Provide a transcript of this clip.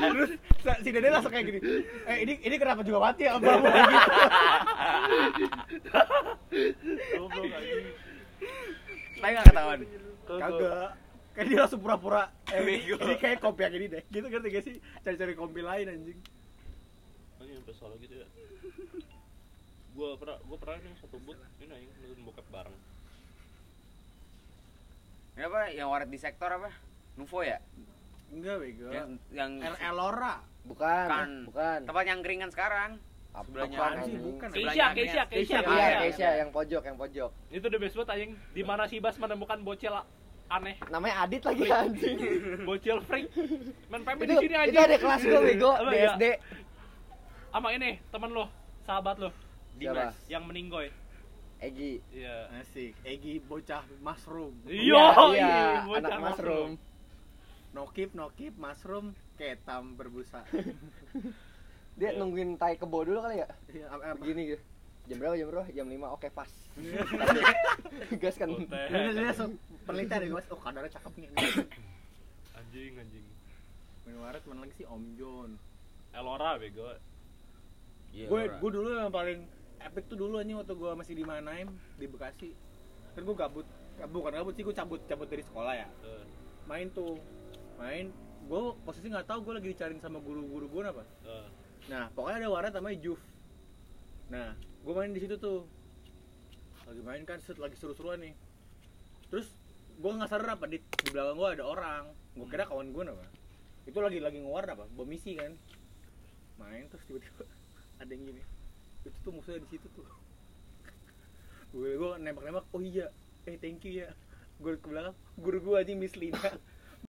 terus si dede langsung kayak gini eh ini ini kenapa juga mati ya abang gitu. Tapi nggak ketahuan. kagak kayak dia langsung pura-pura eh, ini, ini kayak kopi yang ini deh gitu ngerti gak sih cari-cari kopi lain anjing Anjing sampai salah gitu ya. Gua pernah gua pernah nih satu boot ini anjing nonton bokep bareng. Ini apa? Yang waret di sektor apa? Nuvo ya? Enggak bego Yang yang El Elora Bukan, Bukan. bukan. tempat yang keringan sekarang. Apa Sebelahnya sih anjing. bukan Keisha, Keisha. Keisha. Iya, Iya, Keisha yang pojok, yang pojok. Itu the best banget anjing. Di mana si Bas menemukan bocil aneh. Namanya Adit lagi anjing. Bocil freak. Main itu di sini itu anjing. ada kelas gue bego di ya? SD. Sama ini teman lo, sahabat lo Siapa? yang meninggoy. Egi. Iya. asik Egi bocah mushroom Iya, iya, bocah anak mushroom. No keep no keep mushroom ketam berbusa Dia nungguin tai kebo dulu kali ya? Iya, apa? Begini gitu. Jam berapa? Jam berapa? Jam 5. Oke, pas. Gas kan. Dia- langsung penelitian ya mas oh kadarnya cakep nih Anjing, anjing. main waret mana lagi sih Om John Elora bego. Iya, gue gue dulu yang paling epic tuh dulu anjing waktu gue masih di Manaim di Bekasi kan gue gabut bukan gabut sih gue cabut cabut dari sekolah ya main tuh main gue posisi nggak tahu gue lagi dicariin sama guru-guru gue apa. Eh. nah pokoknya ada waret namanya Juf nah gue main di situ tuh. Lagi main kan set lagi seru-seruan nih. Terus gue nggak sadar apa di, di belakang gue ada orang. Gue kira kawan gue apa. Itu lagi lagi ngeluar apa bom misi kan. Main terus tiba-tiba ada yang gini. Itu tuh musuhnya di situ tuh. Gue gue nembak-nembak oh iya eh thank you ya. Gue ke belakang guru gue aja Miss Lina